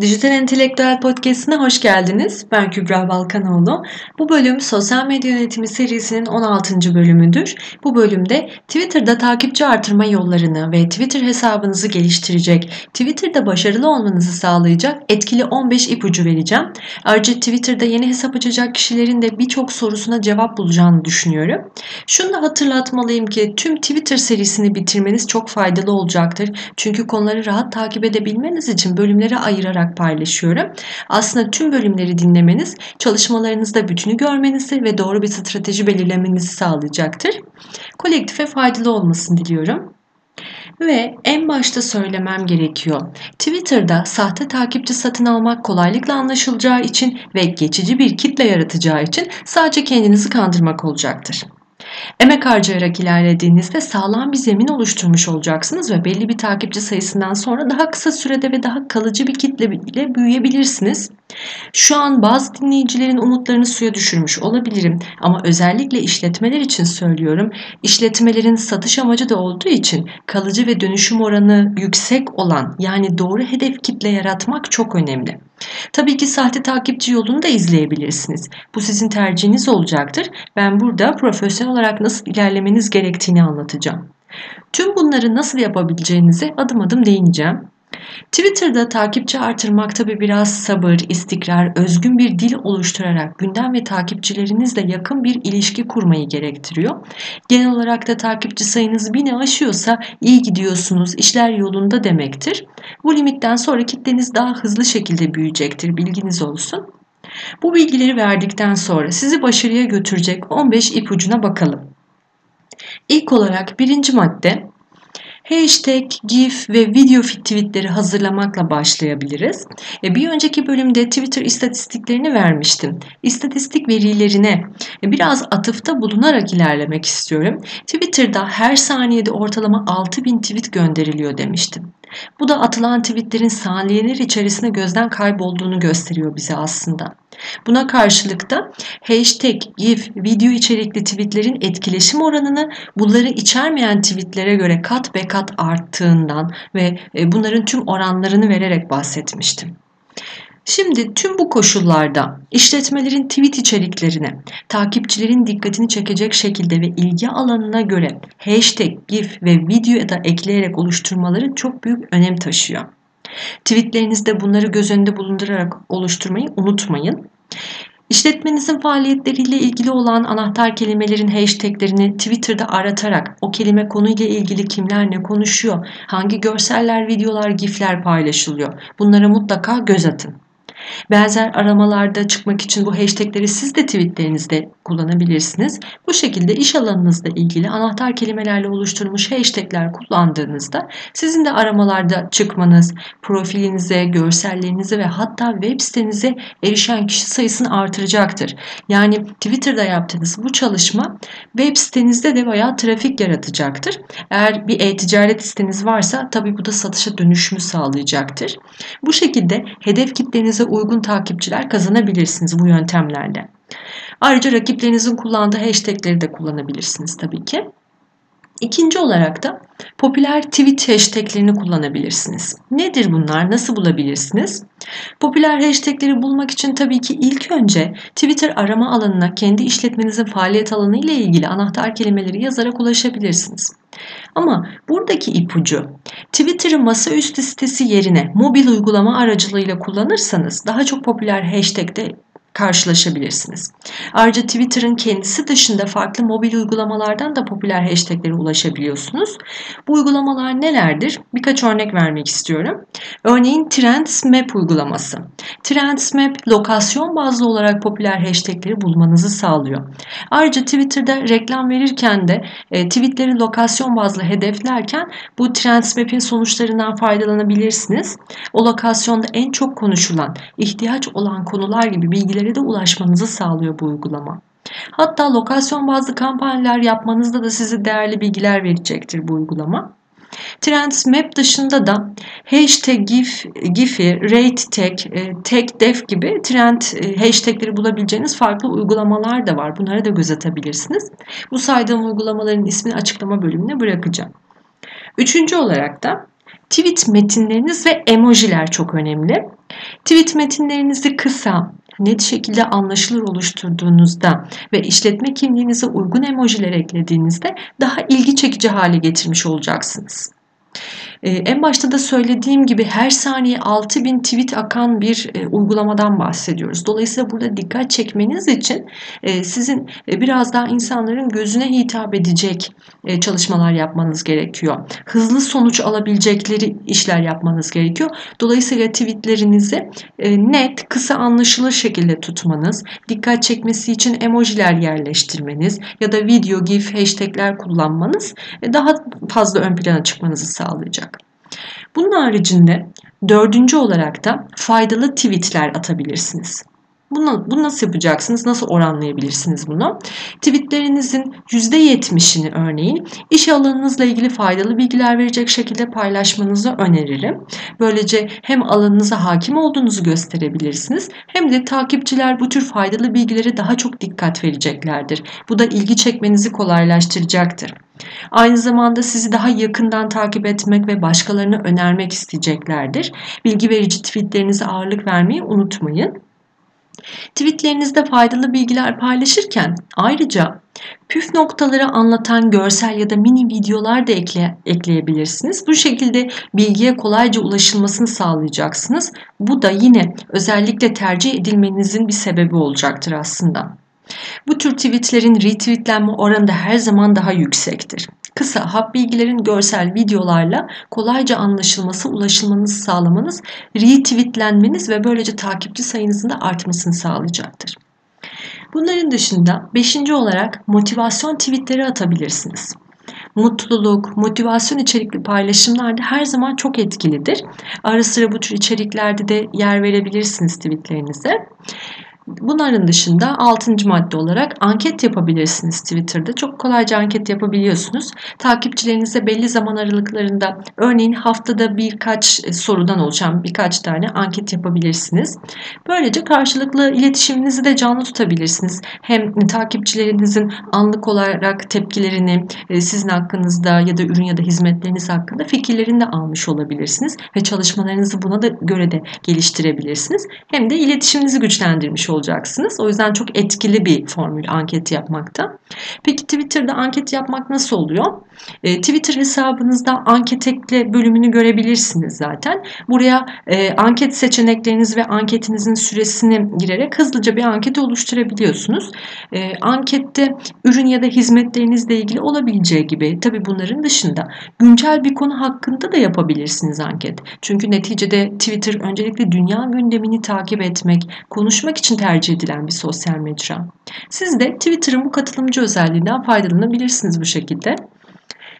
Dijital Entelektüel Podcast'ine hoş geldiniz. Ben Kübra Balkanoğlu. Bu bölüm Sosyal Medya Yönetimi serisinin 16. bölümüdür. Bu bölümde Twitter'da takipçi artırma yollarını ve Twitter hesabınızı geliştirecek, Twitter'da başarılı olmanızı sağlayacak etkili 15 ipucu vereceğim. Ayrıca Twitter'da yeni hesap açacak kişilerin de birçok sorusuna cevap bulacağını düşünüyorum. Şunu da hatırlatmalıyım ki tüm Twitter serisini bitirmeniz çok faydalı olacaktır. Çünkü konuları rahat takip edebilmeniz için bölümlere ayırarak olarak paylaşıyorum. Aslında tüm bölümleri dinlemeniz çalışmalarınızda bütünü görmenizi ve doğru bir strateji belirlemenizi sağlayacaktır. Kolektife faydalı olmasını diliyorum. Ve en başta söylemem gerekiyor. Twitter'da sahte takipçi satın almak kolaylıkla anlaşılacağı için ve geçici bir kitle yaratacağı için sadece kendinizi kandırmak olacaktır. Emek harcayarak ilerlediğinizde sağlam bir zemin oluşturmuş olacaksınız ve belli bir takipçi sayısından sonra daha kısa sürede ve daha kalıcı bir kitle ile büyüyebilirsiniz. Şu an bazı dinleyicilerin umutlarını suya düşürmüş olabilirim ama özellikle işletmeler için söylüyorum. İşletmelerin satış amacı da olduğu için kalıcı ve dönüşüm oranı yüksek olan yani doğru hedef kitle yaratmak çok önemli. Tabii ki sahte takipçi yolunu da izleyebilirsiniz. Bu sizin tercihiniz olacaktır. Ben burada profesyonel olarak nasıl ilerlemeniz gerektiğini anlatacağım. Tüm bunları nasıl yapabileceğinize adım adım değineceğim. Twitter'da takipçi artırmak tabi biraz sabır, istikrar, özgün bir dil oluşturarak gündem ve takipçilerinizle yakın bir ilişki kurmayı gerektiriyor. Genel olarak da takipçi sayınız bini aşıyorsa iyi gidiyorsunuz, işler yolunda demektir. Bu limitten sonra kitleniz daha hızlı şekilde büyüyecektir, bilginiz olsun. Bu bilgileri verdikten sonra sizi başarıya götürecek 15 ipucuna bakalım. İlk olarak birinci madde Hashtag, GIF ve video tweetleri hazırlamakla başlayabiliriz. E, bir önceki bölümde Twitter istatistiklerini vermiştim. İstatistik verilerine biraz atıfta bulunarak ilerlemek istiyorum. Twitter'da her saniyede ortalama 6000 tweet gönderiliyor demiştim. Bu da atılan tweetlerin saniyeler içerisinde gözden kaybolduğunu gösteriyor bize aslında. Buna karşılık da hashtag, gif, video içerikli tweetlerin etkileşim oranını bunları içermeyen tweetlere göre kat be kat arttığından ve e, bunların tüm oranlarını vererek bahsetmiştim. Şimdi tüm bu koşullarda işletmelerin tweet içeriklerine, takipçilerin dikkatini çekecek şekilde ve ilgi alanına göre hashtag, gif ve video da ekleyerek oluşturmaları çok büyük önem taşıyor. Tweetlerinizde bunları göz önünde bulundurarak oluşturmayı unutmayın. İşletmenizin faaliyetleriyle ilgili olan anahtar kelimelerin hashtaglerini Twitter'da aratarak o kelime konuyla ilgili kimler ne konuşuyor, hangi görseller, videolar, gifler paylaşılıyor bunlara mutlaka göz atın. Benzer aramalarda çıkmak için bu hashtagleri siz de tweetlerinizde kullanabilirsiniz. Bu şekilde iş alanınızla ilgili anahtar kelimelerle oluşturulmuş hashtagler kullandığınızda sizin de aramalarda çıkmanız, profilinize, görsellerinize ve hatta web sitenize erişen kişi sayısını artıracaktır. Yani Twitter'da yaptığınız bu çalışma web sitenizde de bayağı trafik yaratacaktır. Eğer bir e-ticaret siteniz varsa tabii bu da satışa dönüşümü sağlayacaktır. Bu şekilde hedef kitlenize uygun takipçiler kazanabilirsiniz bu yöntemlerle. Ayrıca rakiplerinizin kullandığı hashtagleri de kullanabilirsiniz tabii ki. İkinci olarak da popüler tweet hashtaglerini kullanabilirsiniz. Nedir bunlar? Nasıl bulabilirsiniz? Popüler hashtagleri bulmak için tabii ki ilk önce Twitter arama alanına kendi işletmenizin faaliyet alanı ile ilgili anahtar kelimeleri yazarak ulaşabilirsiniz. Ama buradaki ipucu Twitter'ın masaüstü sitesi yerine mobil uygulama aracılığıyla kullanırsanız daha çok popüler hashtag'de karşılaşabilirsiniz. Ayrıca Twitter'ın kendisi dışında farklı mobil uygulamalardan da popüler hashtaglere ulaşabiliyorsunuz. Bu uygulamalar nelerdir? Birkaç örnek vermek istiyorum. Örneğin Trends Map uygulaması. Trends Map lokasyon bazlı olarak popüler hashtagleri bulmanızı sağlıyor. Ayrıca Twitter'da reklam verirken de e, tweetleri lokasyon bazlı hedeflerken bu Trends Map'in sonuçlarından faydalanabilirsiniz. O lokasyonda en çok konuşulan, ihtiyaç olan konular gibi bilgileri bilgilere de ulaşmanızı sağlıyor bu uygulama. Hatta lokasyon bazlı kampanyalar yapmanızda da size değerli bilgiler verecektir bu uygulama. Trends Map dışında da hashtag GIF, GIF'i, rate tag, e, tag def gibi trend e, hashtagleri bulabileceğiniz farklı uygulamalar da var. Bunlara da göz atabilirsiniz. Bu saydığım uygulamaların ismini açıklama bölümüne bırakacağım. Üçüncü olarak da tweet metinleriniz ve emojiler çok önemli. Tweet metinlerinizi kısa, net şekilde anlaşılır oluşturduğunuzda ve işletme kimliğinize uygun emojiler eklediğinizde daha ilgi çekici hale getirmiş olacaksınız. Ee, en başta da söylediğim gibi her saniye 6000 tweet akan bir e, uygulamadan bahsediyoruz. Dolayısıyla burada dikkat çekmeniz için e, sizin e, biraz daha insanların gözüne hitap edecek e, çalışmalar yapmanız gerekiyor. Hızlı sonuç alabilecekleri işler yapmanız gerekiyor. Dolayısıyla tweetlerinizi e, net, kısa anlaşılır şekilde tutmanız, dikkat çekmesi için emojiler yerleştirmeniz ya da video, gif, hashtagler kullanmanız e, daha fazla ön plana çıkmanızı sağlayacak. Bunun haricinde dördüncü olarak da faydalı tweetler atabilirsiniz. Bunu, bunu nasıl yapacaksınız? Nasıl oranlayabilirsiniz bunu? Tweetlerinizin %70'ini örneğin iş alanınızla ilgili faydalı bilgiler verecek şekilde paylaşmanızı öneririm. Böylece hem alanınıza hakim olduğunuzu gösterebilirsiniz hem de takipçiler bu tür faydalı bilgilere daha çok dikkat vereceklerdir. Bu da ilgi çekmenizi kolaylaştıracaktır. Aynı zamanda sizi daha yakından takip etmek ve başkalarına önermek isteyeceklerdir. Bilgi verici tweetlerinize ağırlık vermeyi unutmayın. Tweetlerinizde faydalı bilgiler paylaşırken ayrıca püf noktaları anlatan görsel ya da mini videolar da ekle, ekleyebilirsiniz. Bu şekilde bilgiye kolayca ulaşılmasını sağlayacaksınız. Bu da yine özellikle tercih edilmenizin bir sebebi olacaktır aslında. Bu tür tweetlerin retweetlenme oranı da her zaman daha yüksektir. Kısa hap bilgilerin görsel videolarla kolayca anlaşılması, ulaşılmanızı sağlamanız, retweetlenmeniz ve böylece takipçi sayınızın da artmasını sağlayacaktır. Bunların dışında beşinci olarak motivasyon tweetleri atabilirsiniz. Mutluluk, motivasyon içerikli paylaşımlar da her zaman çok etkilidir. Ara sıra bu tür içeriklerde de yer verebilirsiniz tweetlerinize. Bunların dışında 6. madde olarak anket yapabilirsiniz Twitter'da. Çok kolayca anket yapabiliyorsunuz. Takipçilerinize belli zaman aralıklarında örneğin haftada birkaç e, sorudan oluşan birkaç tane anket yapabilirsiniz. Böylece karşılıklı iletişiminizi de canlı tutabilirsiniz. Hem takipçilerinizin anlık olarak tepkilerini e, sizin hakkınızda ya da ürün ya da hizmetleriniz hakkında fikirlerini de almış olabilirsiniz ve çalışmalarınızı buna da göre de geliştirebilirsiniz. Hem de iletişiminizi güçlendirmiş olabilirsiniz olacaksınız. O yüzden çok etkili bir formül anket yapmakta. Peki Twitter'da anket yapmak nasıl oluyor? E, Twitter hesabınızda anket ekle bölümünü görebilirsiniz zaten. Buraya e, anket seçenekleriniz ve anketinizin süresini girerek hızlıca bir anket oluşturabiliyorsunuz. E, ankette ürün ya da hizmetlerinizle ilgili olabileceği gibi tabii bunların dışında güncel bir konu hakkında da yapabilirsiniz anket. Çünkü neticede Twitter öncelikle dünya gündemini takip etmek, konuşmak için tercih edilen bir sosyal mecra. Siz de Twitter'ın bu katılımcı özelliğinden faydalanabilirsiniz bu şekilde.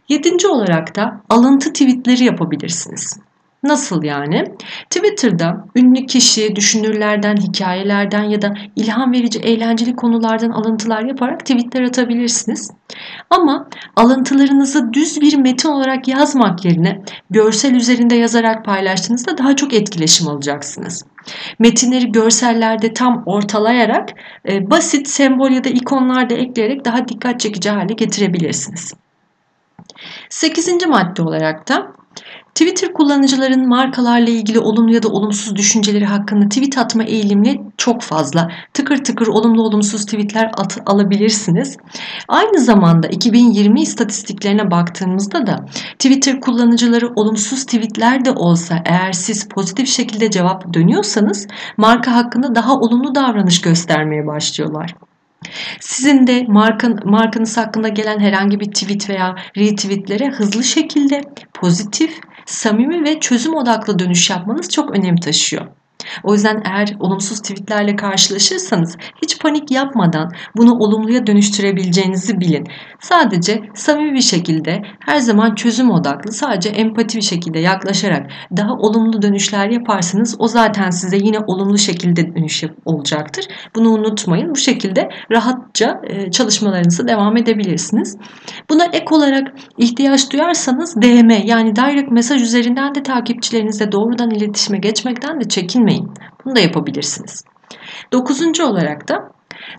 Yedinci olarak da alıntı tweetleri yapabilirsiniz. Nasıl yani? Twitter'da ünlü kişi, düşünürlerden, hikayelerden ya da ilham verici, eğlenceli konulardan alıntılar yaparak tweetler atabilirsiniz. Ama alıntılarınızı düz bir metin olarak yazmak yerine görsel üzerinde yazarak paylaştığınızda daha çok etkileşim alacaksınız. Metinleri görsellerde tam ortalayarak e, basit sembol ya da ikonlar da ekleyerek daha dikkat çekici hale getirebilirsiniz. Sekizinci madde olarak da Twitter kullanıcıların markalarla ilgili olumlu ya da olumsuz düşünceleri hakkında tweet atma eğilimli çok fazla. Tıkır tıkır olumlu olumsuz tweetler at, alabilirsiniz. Aynı zamanda 2020 istatistiklerine baktığımızda da Twitter kullanıcıları olumsuz tweetler de olsa eğer siz pozitif şekilde cevap dönüyorsanız marka hakkında daha olumlu davranış göstermeye başlıyorlar. Sizin de markan, markanız hakkında gelen herhangi bir tweet veya retweetlere hızlı şekilde pozitif, samimi ve çözüm odaklı dönüş yapmanız çok önem taşıyor. O yüzden eğer olumsuz tweetlerle karşılaşırsanız hiç panik yapmadan bunu olumluya dönüştürebileceğinizi bilin. Sadece samimi bir şekilde her zaman çözüm odaklı sadece empati bir şekilde yaklaşarak daha olumlu dönüşler yaparsanız o zaten size yine olumlu şekilde dönüş olacaktır. Bunu unutmayın. Bu şekilde rahatça e, çalışmalarınızı devam edebilirsiniz. Buna ek olarak ihtiyaç duyarsanız DM yani direct mesaj üzerinden de takipçilerinizle doğrudan iletişime geçmekten de çekinmeyin unutmayın. Bunu da yapabilirsiniz. Dokuzuncu olarak da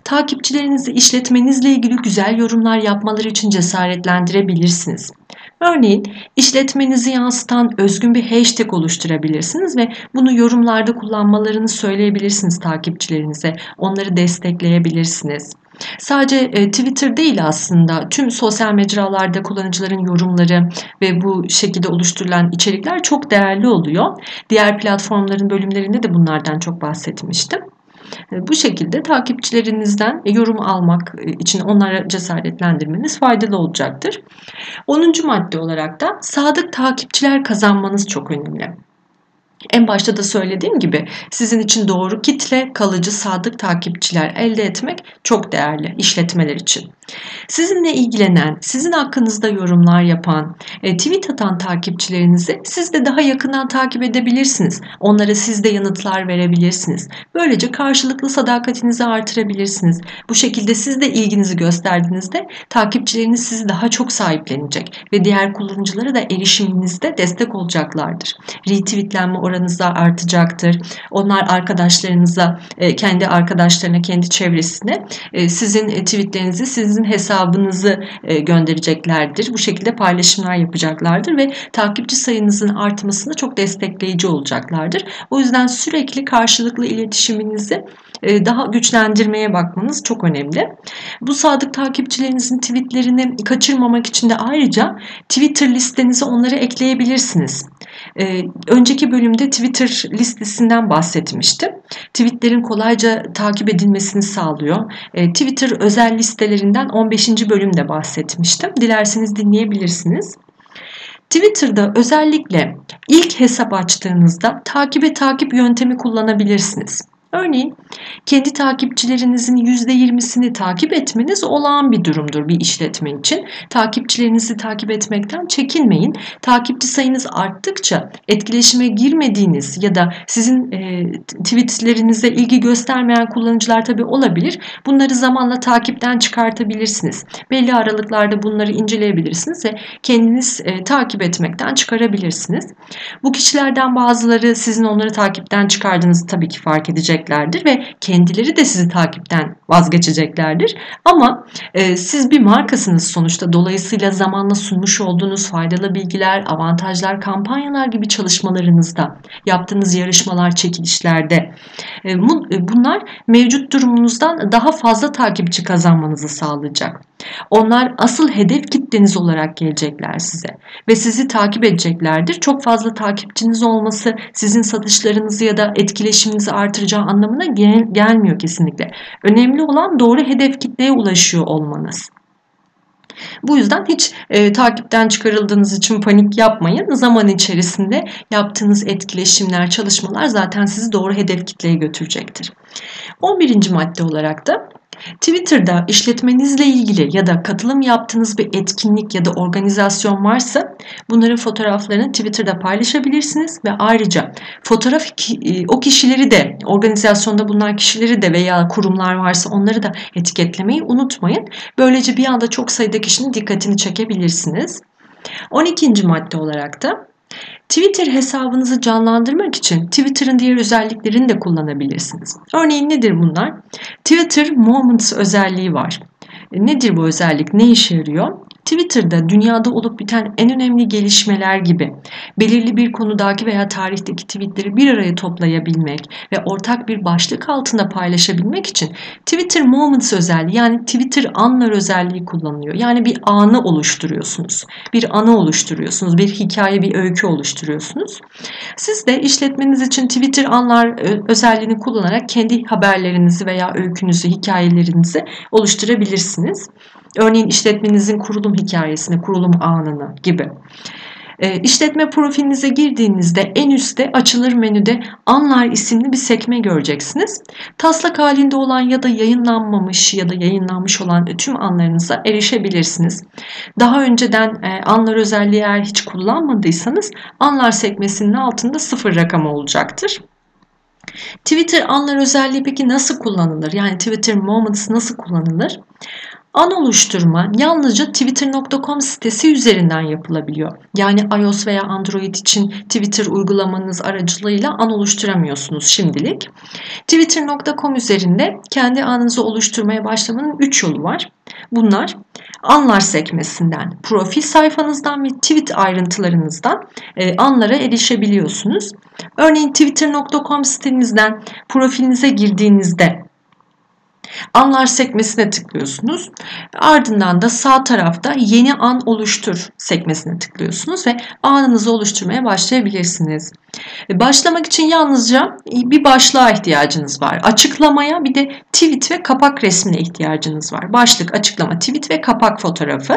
takipçilerinizi işletmenizle ilgili güzel yorumlar yapmaları için cesaretlendirebilirsiniz. Örneğin işletmenizi yansıtan özgün bir hashtag oluşturabilirsiniz ve bunu yorumlarda kullanmalarını söyleyebilirsiniz takipçilerinize. Onları destekleyebilirsiniz. Sadece e, Twitter değil aslında tüm sosyal mecralarda kullanıcıların yorumları ve bu şekilde oluşturulan içerikler çok değerli oluyor. Diğer platformların bölümlerinde de bunlardan çok bahsetmiştim. E, bu şekilde takipçilerinizden yorum almak e, için onlara cesaretlendirmeniz faydalı olacaktır. 10. madde olarak da sadık takipçiler kazanmanız çok önemli. En başta da söylediğim gibi sizin için doğru kitle, kalıcı, sadık takipçiler elde etmek çok değerli işletmeler için. Sizinle ilgilenen, sizin hakkınızda yorumlar yapan, e, tweet atan takipçilerinizi siz de daha yakından takip edebilirsiniz. Onlara siz de yanıtlar verebilirsiniz. Böylece karşılıklı sadakatinizi artırabilirsiniz. Bu şekilde siz de ilginizi gösterdiğinizde takipçileriniz sizi daha çok sahiplenecek ve diğer kullanıcılara da erişiminizde destek olacaklardır. Retweetlenme oranınız artacaktır. Onlar arkadaşlarınıza, e, kendi arkadaşlarına, kendi çevresine e, sizin tweetlerinizi, sizin hesabınızı e, göndereceklerdir. Bu şekilde paylaşımlar yapacaklardır ve takipçi sayınızın artmasında çok destekleyici olacaklardır. O yüzden sürekli karşılıklı iletişiminizi e, daha güçlendirmeye bakmanız çok önemli. Bu sadık takipçilerinizin tweetlerini kaçırmamak için de ayrıca Twitter listenize onları ekleyebilirsiniz. Ee, önceki bölümde Twitter listesinden bahsetmiştim. Tweetlerin kolayca takip edilmesini sağlıyor. Ee, Twitter özel listelerinden 15. bölümde bahsetmiştim. Dilerseniz dinleyebilirsiniz. Twitter'da özellikle ilk hesap açtığınızda takibe takip yöntemi kullanabilirsiniz. Örneğin kendi takipçilerinizin %20'sini takip etmeniz olağan bir durumdur bir işletme için. Takipçilerinizi takip etmekten çekinmeyin. Takipçi sayınız arttıkça etkileşime girmediğiniz ya da sizin e, tweetlerinize ilgi göstermeyen kullanıcılar tabii olabilir. Bunları zamanla takipten çıkartabilirsiniz. Belli aralıklarda bunları inceleyebilirsiniz ve kendiniz e, takip etmekten çıkarabilirsiniz. Bu kişilerden bazıları sizin onları takipten çıkardığınızı tabii ki fark edecek edeceklerdir ve kendileri de sizi takipten vazgeçeceklerdir. Ama e, siz bir markasınız sonuçta. Dolayısıyla zamanla sunmuş olduğunuz faydalı bilgiler, avantajlar, kampanyalar gibi çalışmalarınızda, yaptığınız yarışmalar, çekilişlerde e, e bunlar mevcut durumunuzdan daha fazla takipçi kazanmanızı sağlayacak. Onlar asıl hedef kitleniz olarak gelecekler size ve sizi takip edeceklerdir. Çok fazla takipçiniz olması sizin satışlarınızı ya da etkileşiminizi artıracağı anlamına gel gelmiyor kesinlikle. Önemli olan doğru hedef kitleye ulaşıyor olmanız. Bu yüzden hiç e, takipten çıkarıldığınız için panik yapmayın. Zaman içerisinde yaptığınız etkileşimler, çalışmalar zaten sizi doğru hedef kitleye götürecektir. 11. madde olarak da Twitter'da işletmenizle ilgili ya da katılım yaptığınız bir etkinlik ya da organizasyon varsa bunların fotoğraflarını Twitter'da paylaşabilirsiniz ve ayrıca fotoğraf e, o kişileri de organizasyonda bulunan kişileri de veya kurumlar varsa onları da etiketlemeyi unutmayın. Böylece bir anda çok sayıda kişinin dikkatini çekebilirsiniz. 12. madde olarak da Twitter hesabınızı canlandırmak için Twitter'ın diğer özelliklerini de kullanabilirsiniz. Örneğin nedir bunlar? Twitter Moments özelliği var. Nedir bu özellik? Ne işe yarıyor? Twitter'da dünyada olup biten en önemli gelişmeler gibi belirli bir konudaki veya tarihteki tweetleri bir araya toplayabilmek ve ortak bir başlık altında paylaşabilmek için Twitter Moments özelliği yani Twitter anlar özelliği kullanılıyor. Yani bir anı oluşturuyorsunuz. Bir anı oluşturuyorsunuz. Bir hikaye, bir öykü oluşturuyorsunuz. Siz de işletmeniz için Twitter anlar özelliğini kullanarak kendi haberlerinizi veya öykünüzü, hikayelerinizi oluşturabilirsiniz. Örneğin işletmenizin kurulum hikayesini, kurulum anını gibi. E, işletme profilinize girdiğinizde en üstte açılır menüde Anlar isimli bir sekme göreceksiniz. Taslak halinde olan ya da yayınlanmamış ya da yayınlanmış olan tüm anlarınıza erişebilirsiniz. Daha önceden e, anlar özelliği eğer hiç kullanmadıysanız anlar sekmesinin altında sıfır rakamı olacaktır. Twitter anlar özelliği peki nasıl kullanılır? Yani Twitter Moments nasıl kullanılır? An oluşturma yalnızca twitter.com sitesi üzerinden yapılabiliyor. Yani iOS veya Android için Twitter uygulamanız aracılığıyla an oluşturamıyorsunuz şimdilik. Twitter.com üzerinde kendi anınızı oluşturmaya başlamanın 3 yolu var. Bunlar anlar sekmesinden, profil sayfanızdan ve tweet ayrıntılarınızdan e, anlara erişebiliyorsunuz. Örneğin twitter.com sitenizden profilinize girdiğinizde Anlar sekmesine tıklıyorsunuz. Ardından da sağ tarafta yeni an oluştur sekmesine tıklıyorsunuz ve anınızı oluşturmaya başlayabilirsiniz. Başlamak için yalnızca bir başlığa ihtiyacınız var. Açıklamaya bir de tweet ve kapak resmine ihtiyacınız var. Başlık, açıklama, tweet ve kapak fotoğrafı.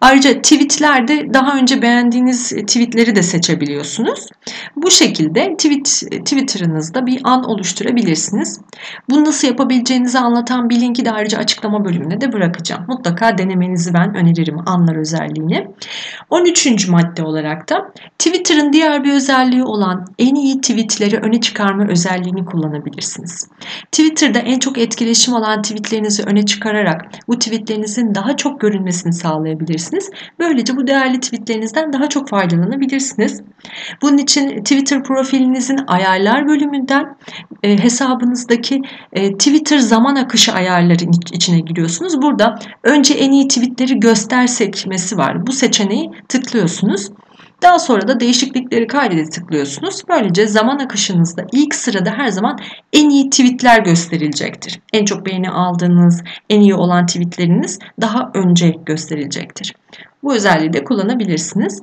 Ayrıca tweetlerde daha önce beğendiğiniz tweetleri de seçebiliyorsunuz. Bu şekilde tweet Twitter'ınızda bir an oluşturabilirsiniz. Bunu nasıl yapabileceğinizi anlatan bir linki de ayrıca açıklama bölümüne de bırakacağım. Mutlaka denemenizi ben öneririm anlar özelliğini. 13. madde olarak da Twitter'ın diğer bir özelliği olan en iyi tweetleri öne çıkarma özelliğini kullanabilirsiniz. Twitter'da en çok etkileşim alan tweetlerinizi öne çıkararak bu tweetlerinizin daha çok görünmesini sağlayabilirsiniz. Böylece bu değerli tweetlerinizden daha çok faydalanabilirsiniz. Bunun için Twitter profilinizin ayarlar bölümünden e, hesabınızdaki e, Twitter zaman akışı ayarları içine giriyorsunuz. Burada önce en iyi tweetleri göster sekmesi var. Bu seçeneği tıklıyorsunuz. Daha sonra da değişiklikleri kaydede tıklıyorsunuz. Böylece zaman akışınızda ilk sırada her zaman en iyi tweetler gösterilecektir. En çok beğeni aldığınız, en iyi olan tweetleriniz daha önce gösterilecektir. Bu özelliği de kullanabilirsiniz.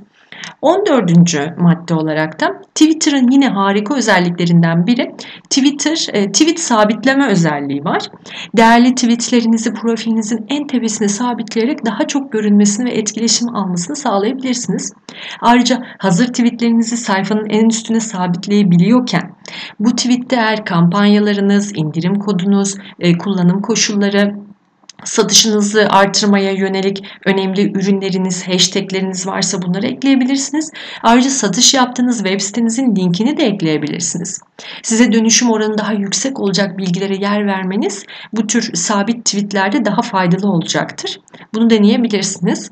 14. madde olarak da Twitter'ın yine harika özelliklerinden biri Twitter e, tweet sabitleme özelliği var. Değerli tweetlerinizi profilinizin en tepesine sabitleyerek daha çok görünmesini ve etkileşim almasını sağlayabilirsiniz. Ayrıca hazır tweetlerinizi sayfanın en üstüne sabitleyebiliyorken bu tweette eğer kampanyalarınız, indirim kodunuz, e, kullanım koşulları satışınızı artırmaya yönelik önemli ürünleriniz, hashtagleriniz varsa bunları ekleyebilirsiniz. Ayrıca satış yaptığınız web sitenizin linkini de ekleyebilirsiniz. Size dönüşüm oranı daha yüksek olacak bilgilere yer vermeniz bu tür sabit tweetlerde daha faydalı olacaktır. Bunu deneyebilirsiniz.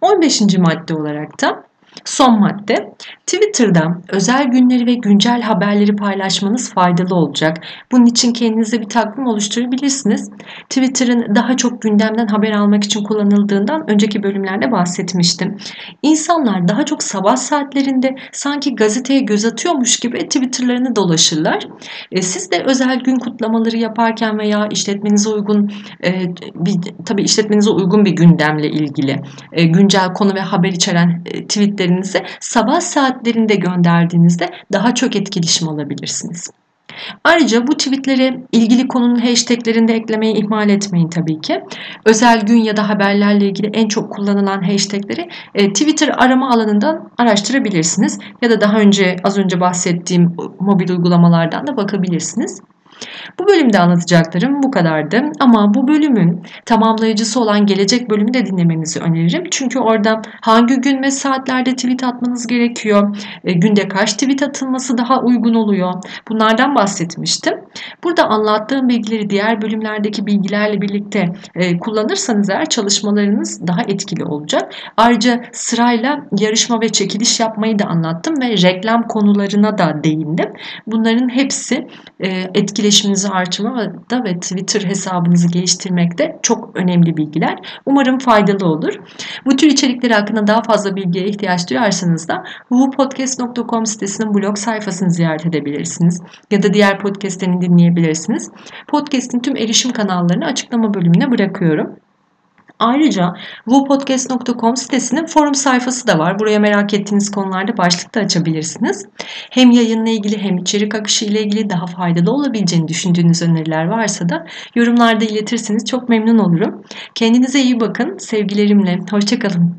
15. madde olarak da Son madde, Twitter'da özel günleri ve güncel haberleri paylaşmanız faydalı olacak. Bunun için kendinize bir takvim oluşturabilirsiniz. Twitter'ın daha çok gündemden haber almak için kullanıldığından önceki bölümlerde bahsetmiştim. İnsanlar daha çok sabah saatlerinde sanki gazeteye göz atıyormuş gibi Twitter'larını dolaşırlar. E, siz de özel gün kutlamaları yaparken veya işletmenize uygun e, bir tabii işletmenize uygun bir gündemle ilgili e, güncel konu ve haber içeren tweetleri tweetlerinizi sabah saatlerinde gönderdiğinizde daha çok etkileşim alabilirsiniz. Ayrıca bu tweetleri ilgili konunun hashtaglerinde eklemeyi ihmal etmeyin tabii ki. Özel gün ya da haberlerle ilgili en çok kullanılan hashtagleri e, Twitter arama alanından araştırabilirsiniz. Ya da daha önce az önce bahsettiğim mobil uygulamalardan da bakabilirsiniz. Bu bölümde anlatacaklarım bu kadardı ama bu bölümün tamamlayıcısı olan gelecek bölümü de dinlemenizi öneririm. Çünkü orada hangi gün ve saatlerde tweet atmanız gerekiyor, e, günde kaç tweet atılması daha uygun oluyor bunlardan bahsetmiştim. Burada anlattığım bilgileri diğer bölümlerdeki bilgilerle birlikte e, kullanırsanız eğer çalışmalarınız daha etkili olacak. Ayrıca sırayla yarışma ve çekiliş yapmayı da anlattım ve reklam konularına da değindim. Bunların hepsi e, etkili etkileşiminizi artırmada ve Twitter hesabınızı geliştirmekte çok önemli bilgiler. Umarım faydalı olur. Bu tür içerikleri hakkında daha fazla bilgiye ihtiyaç duyarsanız da www.podcast.com sitesinin blog sayfasını ziyaret edebilirsiniz. Ya da diğer podcastlerini dinleyebilirsiniz. Podcast'in tüm erişim kanallarını açıklama bölümüne bırakıyorum. Ayrıca wupodcast.com sitesinin forum sayfası da var. Buraya merak ettiğiniz konularda başlıkta açabilirsiniz. Hem yayınla ilgili hem içerik akışı ile ilgili daha faydalı olabileceğini düşündüğünüz öneriler varsa da yorumlarda iletirseniz çok memnun olurum. Kendinize iyi bakın. Sevgilerimle. Hoşçakalın.